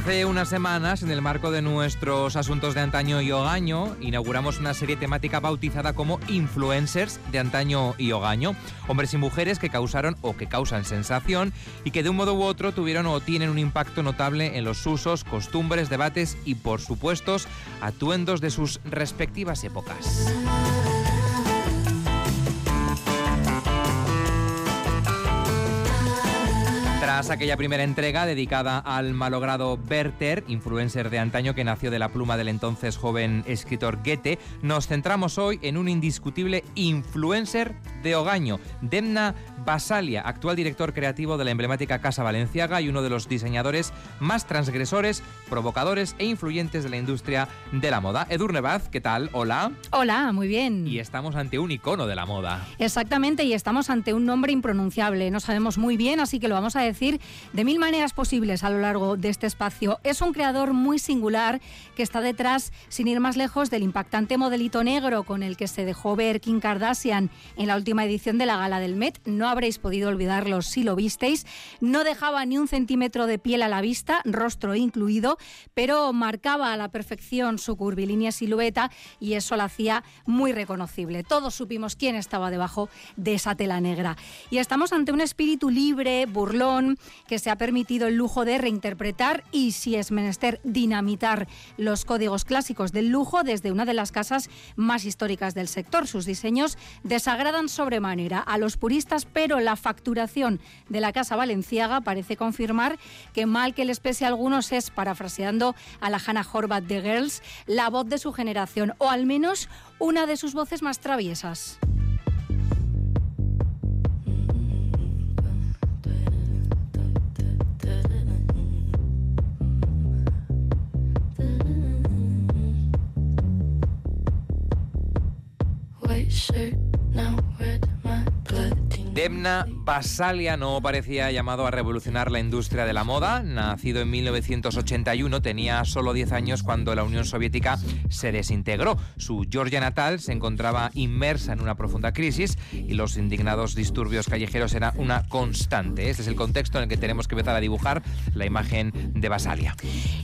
Hace unas semanas, en el marco de nuestros asuntos de antaño y hogaño, inauguramos una serie temática bautizada como Influencers de antaño y hogaño. Hombres y mujeres que causaron o que causan sensación y que de un modo u otro tuvieron o tienen un impacto notable en los usos, costumbres, debates y, por supuesto, atuendos de sus respectivas épocas. Tras aquella primera entrega dedicada al malogrado Werther, influencer de antaño que nació de la pluma del entonces joven escritor Goethe, nos centramos hoy en un indiscutible influencer de hogaño, Demna Basalia, actual director creativo de la emblemática Casa Valenciaga y uno de los diseñadores más transgresores, provocadores e influyentes de la industria de la moda. Edurne Baz, ¿qué tal? Hola. Hola, muy bien. Y estamos ante un icono de la moda. Exactamente, y estamos ante un nombre impronunciable. No sabemos muy bien, así que lo vamos a decir de mil maneras posibles a lo largo de este espacio. Es un creador muy singular que está detrás, sin ir más lejos, del impactante modelito negro con el que se dejó ver Kim Kardashian en la última edición de la gala del Met. No habréis podido olvidarlo si lo visteis. No dejaba ni un centímetro de piel a la vista, rostro incluido, pero marcaba a la perfección su curvilínea silueta y eso la hacía muy reconocible. Todos supimos quién estaba debajo de esa tela negra. Y estamos ante un espíritu libre, burlón, que se ha permitido el lujo de reinterpretar y, si es menester, dinamitar los códigos clásicos del lujo desde una de las casas más históricas del sector. Sus diseños desagradan sobremanera a los puristas, pero la facturación de la Casa Valenciaga parece confirmar que mal que les pese a algunos es, parafraseando a la Hannah Horvath de Girls, la voz de su generación, o al menos una de sus voces más traviesas. Demna Basalia no parecía llamado a revolucionar la industria de la moda. Nacido en 1981, tenía solo 10 años cuando la Unión Soviética se desintegró. Su Georgia natal se encontraba inmersa en una profunda crisis y los indignados disturbios callejeros eran una constante. Este es el contexto en el que tenemos que empezar a dibujar la imagen de Basalia.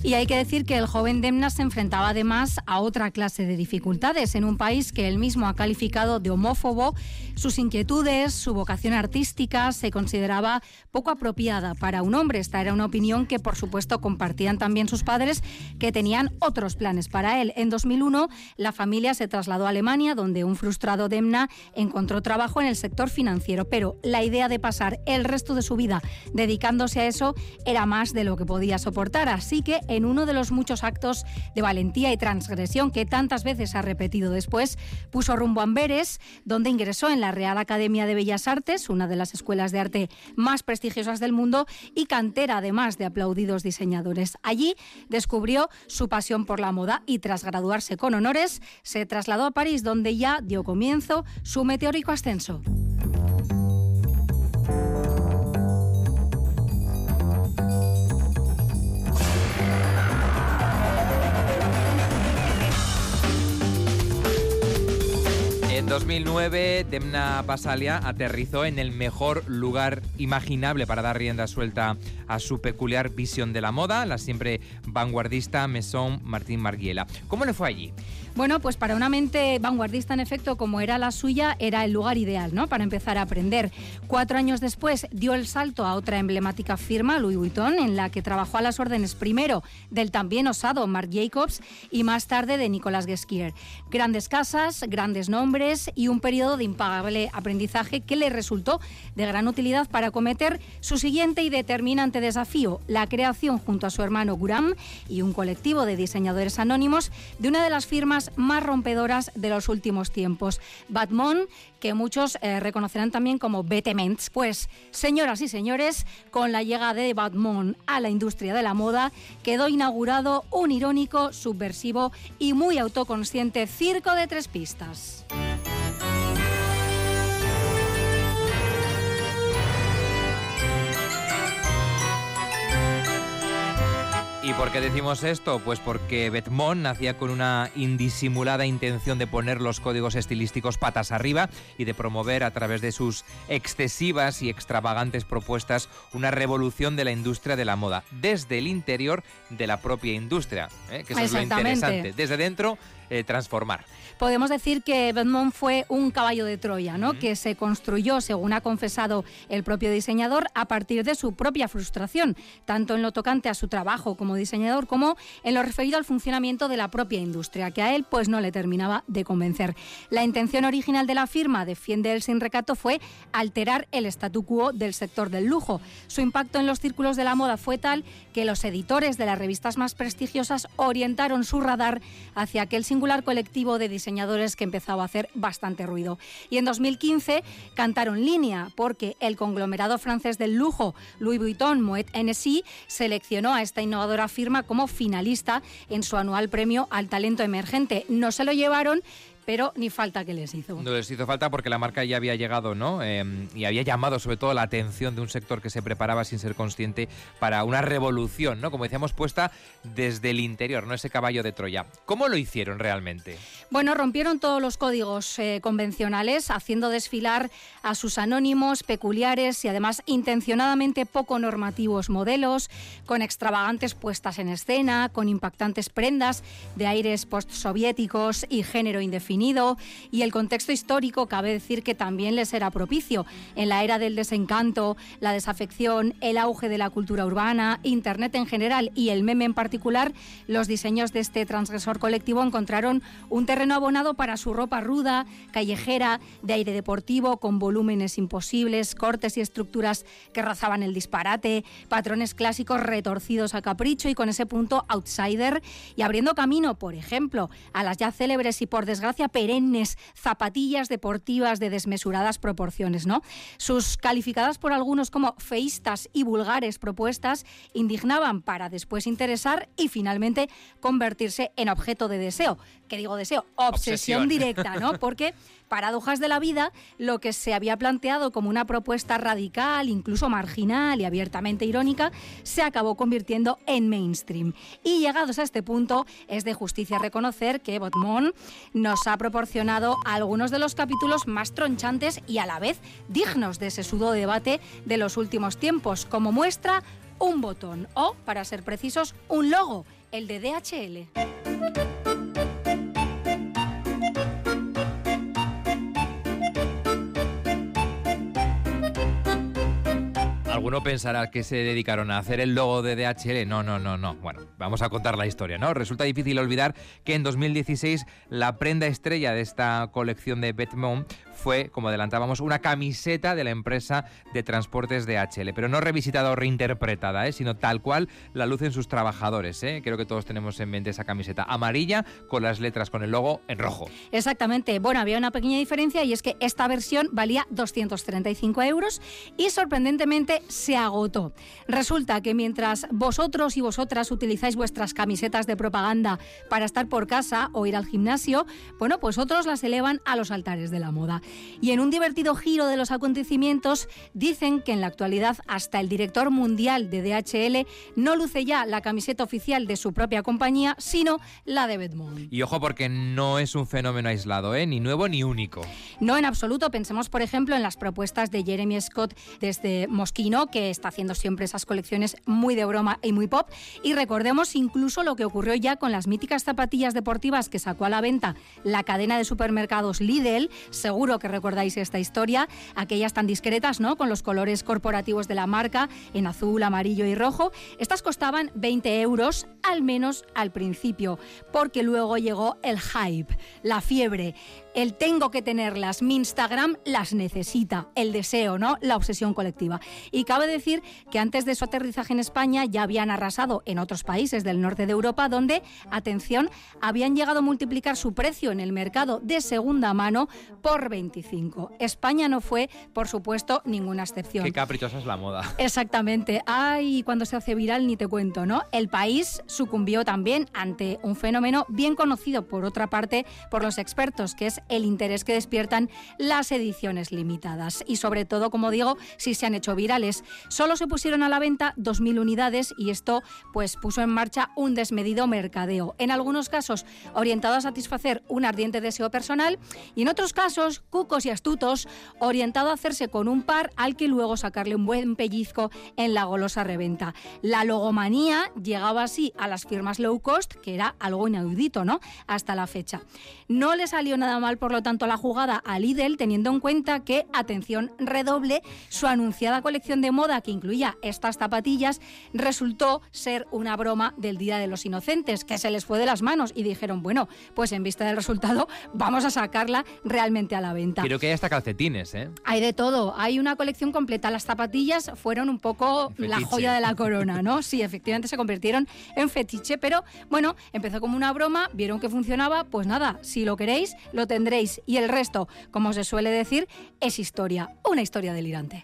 Y hay que decir que el joven Demna se enfrentaba además a otra clase de dificultades en un país que él mismo ha calificado de homófobo. Sus inquietudes, su vocación artística se consideraba poco apropiada para un hombre. Esta era una opinión que, por supuesto, compartían también sus padres, que tenían otros planes para él. En 2001, la familia se trasladó a Alemania, donde un frustrado Demna encontró trabajo en el sector financiero, pero la idea de pasar el resto de su vida dedicándose a eso era más de lo que podía soportar. Así que, en uno de los muchos actos de valentía y transgresión que tantas veces ha repetido después, puso rumbo a Amberes, donde ingresó en la Real Academia de Bellas Artes una de las escuelas de arte más prestigiosas del mundo y cantera además de aplaudidos diseñadores. Allí descubrió su pasión por la moda y tras graduarse con honores se trasladó a París donde ya dio comienzo su meteórico ascenso. 2009, Demna Basalia aterrizó en el mejor lugar imaginable para dar rienda suelta a su peculiar visión de la moda, la siempre vanguardista Maison Martín Margiela. ¿Cómo le fue allí? Bueno, pues para una mente vanguardista, en efecto, como era la suya, era el lugar ideal, ¿no? Para empezar a aprender. Cuatro años después dio el salto a otra emblemática firma, Louis Vuitton, en la que trabajó a las órdenes primero del también osado Marc Jacobs y más tarde de Nicolas Guesquier. Grandes casas, grandes nombres y un periodo de impagable aprendizaje que le resultó de gran utilidad para cometer su siguiente y determinante desafío, la creación junto a su hermano Guram y un colectivo de diseñadores anónimos de una de las firmas más rompedoras de los últimos tiempos, Batmon, que muchos eh, reconocerán también como Betements. Pues, señoras y señores, con la llegada de Batmon a la industria de la moda, quedó inaugurado un irónico, subversivo y muy autoconsciente circo de tres pistas. ¿Y por qué decimos esto? Pues porque Betmont nacía con una indisimulada intención de poner los códigos estilísticos patas arriba y de promover a través de sus excesivas y extravagantes propuestas una revolución de la industria de la moda, desde el interior de la propia industria, ¿eh? que eso es lo interesante, desde dentro eh, transformar podemos decir que Bedmont fue un caballo de Troya, ¿no? Que se construyó, según ha confesado el propio diseñador, a partir de su propia frustración, tanto en lo tocante a su trabajo como diseñador como en lo referido al funcionamiento de la propia industria, que a él pues no le terminaba de convencer. La intención original de la firma, defiende él sin recato, fue alterar el statu quo del sector del lujo. Su impacto en los círculos de la moda fue tal que los editores de las revistas más prestigiosas orientaron su radar hacia aquel singular colectivo de diseñadores que empezaba a hacer bastante ruido. Y en 2015 cantaron línea porque el conglomerado francés del lujo Louis Vuitton Moet Hennessy seleccionó a esta innovadora firma como finalista en su anual premio al talento emergente. No se lo llevaron, pero ni falta que les hizo. No les hizo falta porque la marca ya había llegado, ¿no? Em, y había llamado sobre todo la atención de un sector que se preparaba sin ser consciente para una revolución, ¿no? Como decíamos, puesta desde el interior, ¿no? Ese caballo de Troya. ¿Cómo lo hicieron realmente? Bueno, rompieron todos los códigos eh, convencionales, haciendo desfilar a sus anónimos, peculiares y además intencionadamente poco normativos modelos, con extravagantes puestas en escena, con impactantes prendas de aires postsoviéticos y género indefinido y el contexto histórico cabe decir que también les era propicio. En la era del desencanto, la desafección, el auge de la cultura urbana, Internet en general y el meme en particular, los diseños de este transgresor colectivo encontraron un terreno abonado para su ropa ruda, callejera, de aire deportivo, con volúmenes imposibles, cortes y estructuras que rozaban el disparate, patrones clásicos retorcidos a capricho y con ese punto outsider y abriendo camino, por ejemplo, a las ya célebres y por desgracia perennes zapatillas deportivas de desmesuradas proporciones, ¿no? Sus calificadas por algunos como feístas y vulgares propuestas indignaban para después interesar y finalmente convertirse en objeto de deseo. ¿Qué digo deseo? Obsesión, directa, ¿no? Porque paradojas de la vida, lo que se había planteado como una propuesta radical, incluso marginal y abiertamente irónica, se acabó convirtiendo en mainstream. Y llegados a este punto, es de justicia reconocer que Botmont nos ha proporcionado algunos de los capítulos más tronchantes y a la vez dignos de ese sudo debate de los últimos tiempos, como muestra un botón o, para ser precisos, un logo, el de DHL. Alguno pensará que se dedicaron a hacer el logo de DHL. No, no, no, no. Bueno, vamos a contar la historia, ¿no? Resulta difícil olvidar que en 2016 la prenda estrella de esta colección de Betmont fue, como adelantábamos, una camiseta de la empresa de transportes DHL, pero no revisitada o reinterpretada, ¿eh? sino tal cual la lucen sus trabajadores. ¿eh? Creo que todos tenemos en mente esa camiseta amarilla con las letras con el logo en rojo. Exactamente. Bueno, había una pequeña diferencia y es que esta versión valía 235 euros y sorprendentemente se agotó. Resulta que mientras vosotros y vosotras utilizáis vuestras camisetas de propaganda para estar por casa o ir al gimnasio, bueno, pues otros las elevan a los altares de la moda. Y en un divertido giro de los acontecimientos, dicen que en la actualidad hasta el director mundial de DHL no luce ya la camiseta oficial de su propia compañía, sino la de Bedmont. Y ojo porque no es un fenómeno aislado, ¿eh? ni nuevo ni único. No en absoluto. Pensemos, por ejemplo, en las propuestas de Jeremy Scott desde Mosquino, que está haciendo siempre esas colecciones muy de broma y muy pop. Y recordemos incluso lo que ocurrió ya con las míticas zapatillas deportivas que sacó a la venta la cadena de supermercados Lidl. Seguro que recordáis esta historia, aquellas tan discretas, ¿no? Con los colores corporativos de la marca en azul, amarillo y rojo. Estas costaban 20 euros, al menos al principio, porque luego llegó el hype, la fiebre el tengo que tenerlas, mi Instagram las necesita, el deseo, ¿no? La obsesión colectiva. Y cabe decir que antes de su aterrizaje en España ya habían arrasado en otros países del norte de Europa donde, atención, habían llegado a multiplicar su precio en el mercado de segunda mano por 25. España no fue, por supuesto, ninguna excepción. Qué caprichosa es la moda. Exactamente. Ay, cuando se hace viral ni te cuento, ¿no? El país sucumbió también ante un fenómeno bien conocido, por otra parte, por los expertos, que es el interés que despiertan las ediciones limitadas. Y sobre todo, como digo, si se han hecho virales. Solo se pusieron a la venta 2.000 unidades y esto pues puso en marcha un desmedido mercadeo. En algunos casos orientado a satisfacer un ardiente deseo personal y en otros casos, cucos y astutos, orientado a hacerse con un par al que luego sacarle un buen pellizco en la golosa reventa. La logomanía llegaba así a las firmas low cost, que era algo inaudito, ¿no? Hasta la fecha. No le salió nada mal, por lo tanto, la jugada a Lidl, teniendo en cuenta que, atención, redoble, su anunciada colección de moda que incluía estas zapatillas resultó ser una broma del Día de los Inocentes, que se les fue de las manos y dijeron, bueno, pues en vista del resultado, vamos a sacarla realmente a la venta. Creo que hay hasta calcetines, ¿eh? Hay de todo, hay una colección completa. Las zapatillas fueron un poco la joya de la corona, ¿no? Sí, efectivamente se convirtieron en fetiche, pero bueno, empezó como una broma, vieron que funcionaba, pues nada, si lo queréis, lo tendréis. Y el resto, como se suele decir, es historia, una historia delirante.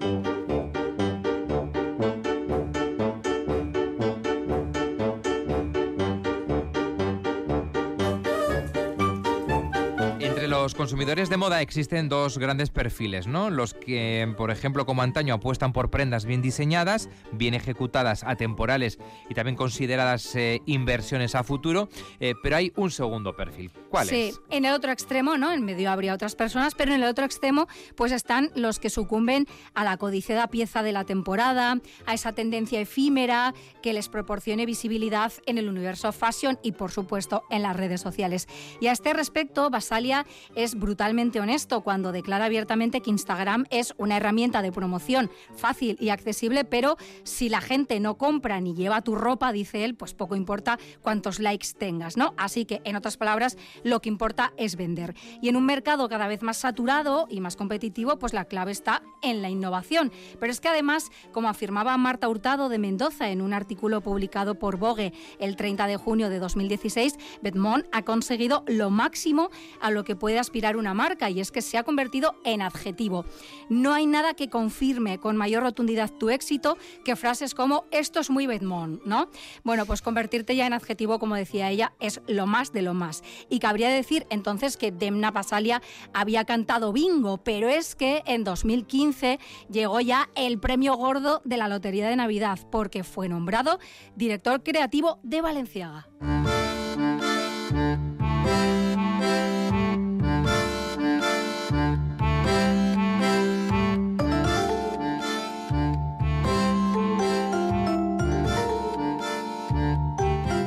Los consumidores de moda existen dos grandes perfiles, ¿no? Los que, por ejemplo, como antaño apuestan por prendas bien diseñadas, bien ejecutadas, atemporales y también consideradas eh, inversiones a futuro, eh, pero hay un segundo perfil. ¿Cuál es? Sí, en el otro extremo, ¿no? En medio habría otras personas, pero en el otro extremo pues están los que sucumben a la codiciada pieza de la temporada, a esa tendencia efímera que les proporcione visibilidad en el universo fashion y por supuesto en las redes sociales. Y a este respecto, Basalia es brutalmente honesto cuando declara abiertamente que Instagram es una herramienta de promoción fácil y accesible, pero si la gente no compra ni lleva tu ropa, dice él, pues poco importa cuántos likes tengas, ¿no? Así que, en otras palabras, lo que importa es vender. Y en un mercado cada vez más saturado y más competitivo, pues la clave está en la innovación. Pero es que además, como afirmaba Marta Hurtado de Mendoza en un artículo publicado por Vogue el 30 de junio de 2016, Bedmont ha conseguido lo máximo a lo que puede aspirar una marca y es que se ha convertido en adjetivo. No hay nada que confirme con mayor rotundidad tu éxito que frases como esto es muy Bedmont, ¿no? Bueno, pues convertirte ya en adjetivo, como decía ella, es lo más de lo más. Y cabría decir entonces que Demna Pasalia había cantado bingo, pero es que en 2015 llegó ya el premio gordo de la Lotería de Navidad porque fue nombrado director creativo de Valenciaga.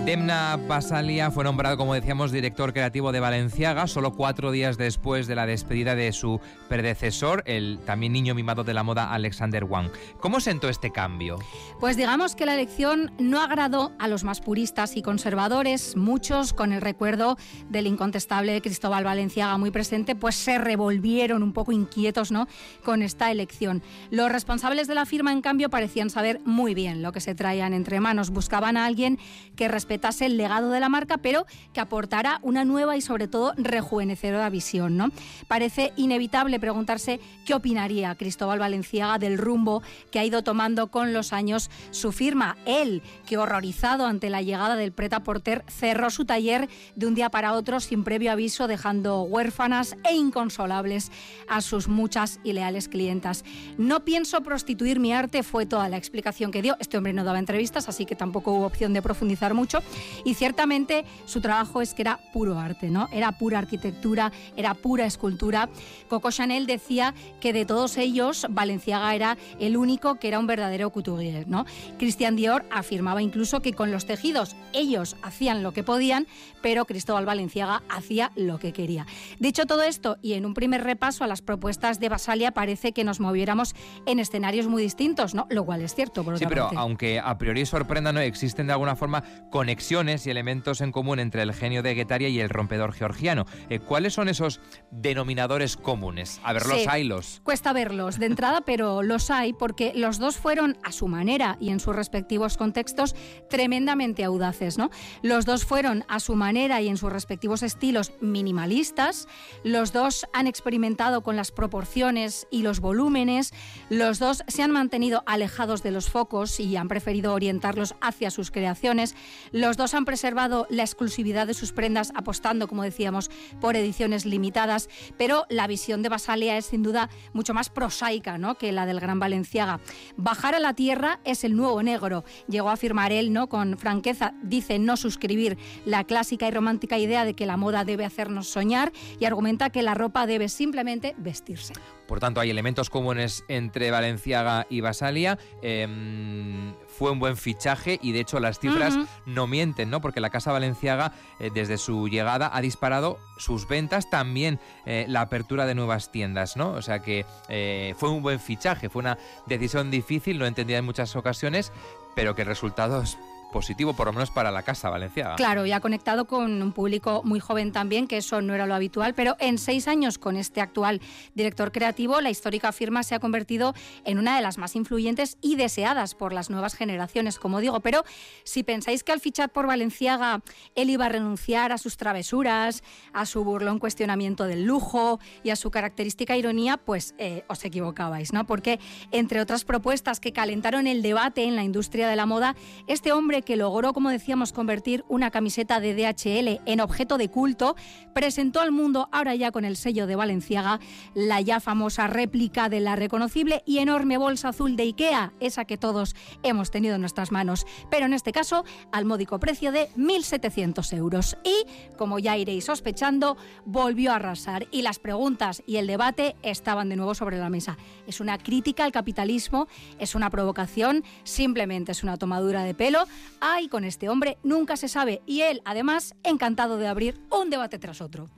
Demna Basalia fue nombrado, como decíamos, director creativo de Valenciaga, solo cuatro días después de la despedida de su predecesor, el también niño mimado de la moda Alexander Wang. ¿Cómo sentó este cambio? Pues digamos que la elección no agradó a los más puristas y conservadores, muchos con el recuerdo del incontestable Cristóbal Valenciaga muy presente, pues se revolvieron un poco inquietos ¿no? con esta elección. Los responsables de la firma, en cambio, parecían saber muy bien lo que se traían entre manos. Buscaban a alguien que respetara el legado de la marca, pero que aportara una nueva y sobre todo rejuvenecedora visión. ¿no? Parece inevitable preguntarse qué opinaría Cristóbal Valenciaga del rumbo que ha ido tomando con los años su firma. Él, que horrorizado ante la llegada del preta porter, cerró su taller de un día para otro sin previo aviso, dejando huérfanas e inconsolables a sus muchas y leales clientas. No pienso prostituir mi arte, fue toda la explicación que dio. Este hombre no daba entrevistas, así que tampoco hubo opción de profundizar mucho. Y ciertamente su trabajo es que era puro arte, ¿no? Era pura arquitectura, era pura escultura. Coco Chanel decía que de todos ellos, Valenciaga era el único que era un verdadero couturier, ¿no? Christian Dior afirmaba incluso que con los tejidos ellos hacían lo que podían, pero Cristóbal Valenciaga hacía lo que quería. Dicho todo esto, y en un primer repaso a las propuestas de Basalia, parece que nos moviéramos en escenarios muy distintos, ¿no? Lo cual es cierto, por Sí, pero aunque a priori sorprenda, ¿no? Existen de alguna forma conexiones conexiones y elementos en común entre el genio de Guetaria y el rompedor georgiano. Eh, ¿Cuáles son esos denominadores comunes? A ver, los hay los. Cuesta verlos de entrada, pero los hay porque los dos fueron a su manera y en sus respectivos contextos tremendamente audaces, ¿no? Los dos fueron a su manera y en sus respectivos estilos minimalistas. Los dos han experimentado con las proporciones y los volúmenes. Los dos se han mantenido alejados de los focos y han preferido orientarlos hacia sus creaciones. Los dos han preservado la exclusividad de sus prendas apostando, como decíamos, por ediciones limitadas, pero la visión de Basalia es sin duda mucho más prosaica ¿no? que la del gran Valenciaga. Bajar a la tierra es el nuevo negro, llegó a afirmar él ¿no? con franqueza, dice no suscribir la clásica y romántica idea de que la moda debe hacernos soñar y argumenta que la ropa debe simplemente vestirse. Por tanto, hay elementos comunes entre Valenciaga y Basalia. Em, fue un buen fichaje y de hecho las cifras no mienten, ¿no? Porque la Casa Valenciaga eh, desde su llegada ha disparado sus ventas, también eh, la apertura de nuevas tiendas, ¿no? O sea que eh, fue un buen fichaje, fue una decisión difícil, lo entendía en muchas ocasiones, pero que el resultado es positivo, por lo menos para la Casa Valenciaga. Claro, y ha conectado con un público muy joven también, que eso no era lo habitual, pero en seis años con este actual director creativo, la histórica firma se ha convertido en una de las más influyentes y deseadas por las nuevas generaciones, como digo. Pero si pensáis que al fichar por Valenciaga él iba a renunciar a sus travesuras, a su burlón cuestionamiento del lujo y a su característica ironía, pues eh, os equivocabais, ¿no? Porque entre otras propuestas que calentaron el debate en la industria de la moda, este hombre que logró, como decíamos, convertir una camiseta de DHL en objeto de culto, presentó al mundo, ahora ya con el sello de Valenciaga, la ya famosa réplica de la reconocible y enorme bolsa azul de IKEA, esa que todos hemos tenido en nuestras manos, pero en este caso al módico precio de 1.700 euros. Y, como ya iréis sospechando, volvió a arrasar y las preguntas y el debate estaban de nuevo sobre la mesa. ¿Es una crítica al capitalismo? ¿Es una provocación? ¿Simplemente es una tomadura de pelo? Ay, con este hombre nunca se sabe y él, además, encantado de abrir un debate tras otro.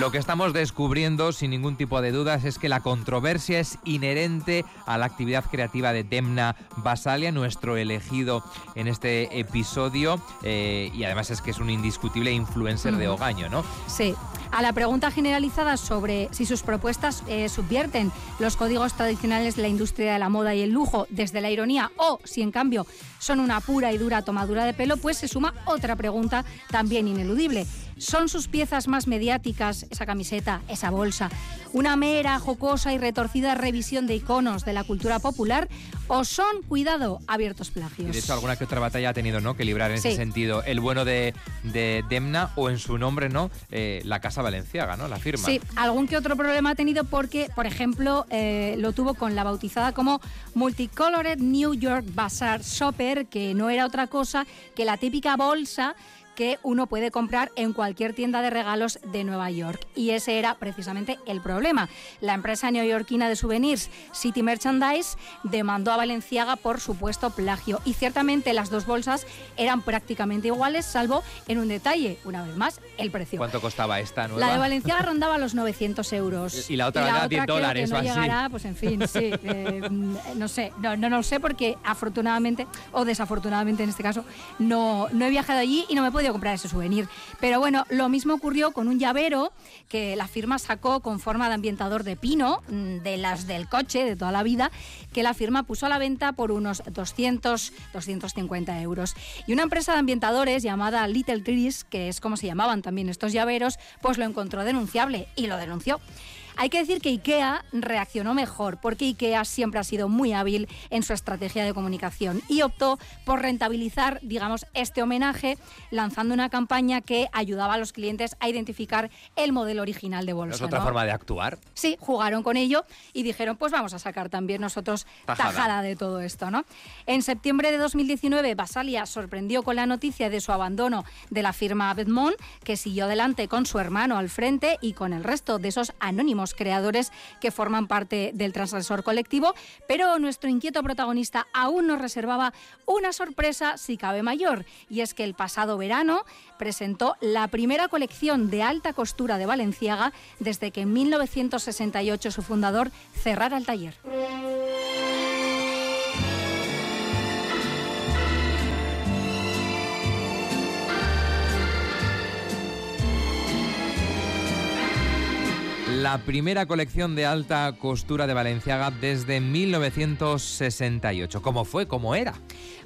Lo que estamos descubriendo, sin ningún tipo de dudas, es que la controversia es inherente a la actividad creativa de Demna Basalia, nuestro elegido en este episodio, eh, y además es que es un indiscutible influencer de Ogaño, ¿no? Sí. A la pregunta generalizada sobre si sus propuestas eh, subvierten los códigos tradicionales de la industria de la moda y el lujo desde la ironía o si en cambio son una pura y dura tomadura de pelo, pues se suma otra pregunta también ineludible. ¿Son sus piezas más mediáticas, esa camiseta, esa bolsa, una mera, jocosa y retorcida revisión de iconos de la cultura popular o son, cuidado, abiertos plagios? Y de hecho, alguna que otra batalla ha tenido ¿no? que librar en ese sentido. El bueno de, Demna o en su nombre, ¿no? Eh, la Casa Valenciaga, ¿no? La firma. Sí, algún que otro problema ha tenido porque, por ejemplo, eh, lo tuvo con la bautizada como Multicolored New York Bazaar Shopper, que no era otra cosa que la típica bolsa que uno puede comprar en cualquier tienda de regalos de Nueva York. Y ese era precisamente el problema. La empresa neoyorquina de souvenirs City Merchandise demandó a Valenciaga por supuesto plagio. Y ciertamente las dos bolsas eran prácticamente iguales, salvo en un detalle, una vez más, el precio. ¿Cuánto costaba esta nueva? La de Valenciaga rondaba los 900 euros. Y la otra valía 10 dólares que no llegará, pues en fin, sí. Eh, no sé, no, no, lo sé porque afortunadamente, o desafortunadamente en este caso, no, no he viajado allí y no me he podido comprar ese souvenir. Pero bueno, lo mismo ocurrió con un llavero que la firma sacó con forma de ambientador de pino, mm, de las del coche de toda la vida, que la firma puso a la venta por unos 200, 250 euros. Y una empresa de ambientadores llamada Little Trees, que es como se llamaban también estos llaveros, pues lo encontró denunciable y lo denunció. Hay que decir que IKEA reaccionó mejor, porque IKEA siempre ha sido muy hábil en su estrategia de comunicación y optó por rentabilizar, digamos, este homenaje lanzando una campaña que ayudaba a los clientes a identificar el modelo original de bolsa. ¿Es otra forma de actuar? Sí, jugaron con ello y dijeron, pues vamos a sacar también nosotros tajada, de todo esto, ¿no? En septiembre de 2019, Basalia sorprendió con la noticia de su abandono de la firma Bedmont, que siguió adelante con su hermano al frente y con el resto de esos anónimos creadores que forman parte del transgresor colectivo, pero nuestro inquieto protagonista aún nos reservaba una sorpresa si cabe mayor, y es que el pasado verano presentó la primera colección de alta costura de Valenciaga desde que en 1968 su fundador cerrara el taller. La primera colección de alta costura de Valenciaga desde 1968. ¿Cómo fue? ¿Cómo era?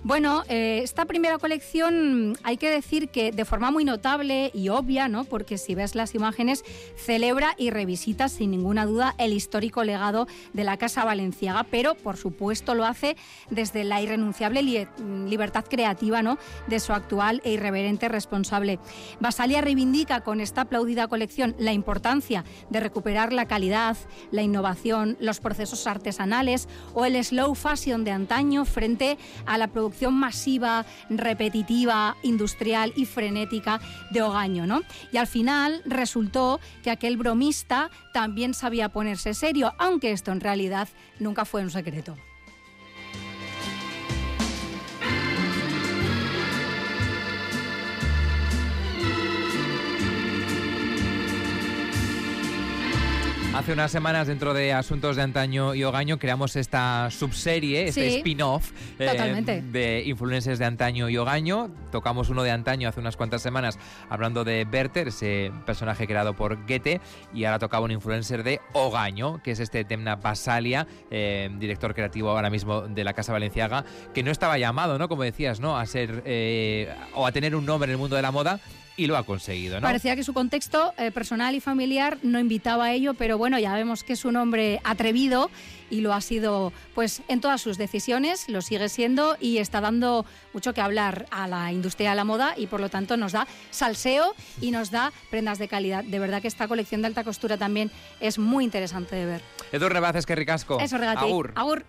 Bueno, eh, esta primera colección hay que decir que de forma muy notable y obvia, ¿no? Porque si ves las imágenes, celebra y revisita sin ninguna duda el histórico legado de la Casa Valenciaga, pero por supuesto lo hace desde la irrenunciable libertad creativa, ¿no? De su actual e irreverente responsable. Basalia reivindica con esta aplaudida colección la importancia de recuperar la calidad, la innovación, los procesos artesanales o el slow fashion de antaño frente a la producción masiva, repetitiva, industrial y frenética de Ogaño, ¿no? Y al final resultó que aquel bromista también sabía ponerse serio, aunque esto en realidad nunca fue un secreto. Hace unas semanas, dentro de Asuntos de Antaño y Ogaño, creamos esta subserie, este spin-off eh, de influencers de Antaño y Ogaño. Tocamos uno de Antaño hace unas cuantas semanas hablando de Berter, ese personaje creado por Goethe, y ahora tocaba un influencer de Ogaño, que es este Temna Basalia, eh, director creativo ahora mismo de la Casa Valenciaga, que no estaba llamado, ¿no? Como decías, ¿no? A ser eh, o a tener un nombre en el mundo de la moda y lo ha conseguido, ¿no? Parecía que su contexto eh, personal y familiar no invitaba a ello, pero bueno, ya vemos que es un hombre atrevido y lo ha sido pues en todas sus decisiones, lo sigue siendo y está dando mucho que hablar a la industria de la moda y por lo tanto nos da salseo y nos da prendas de calidad. De verdad que esta colección de alta costura también es muy interesante de ver. Edu Rebaces, que ricasco. Eso, regate. Agur. Agur.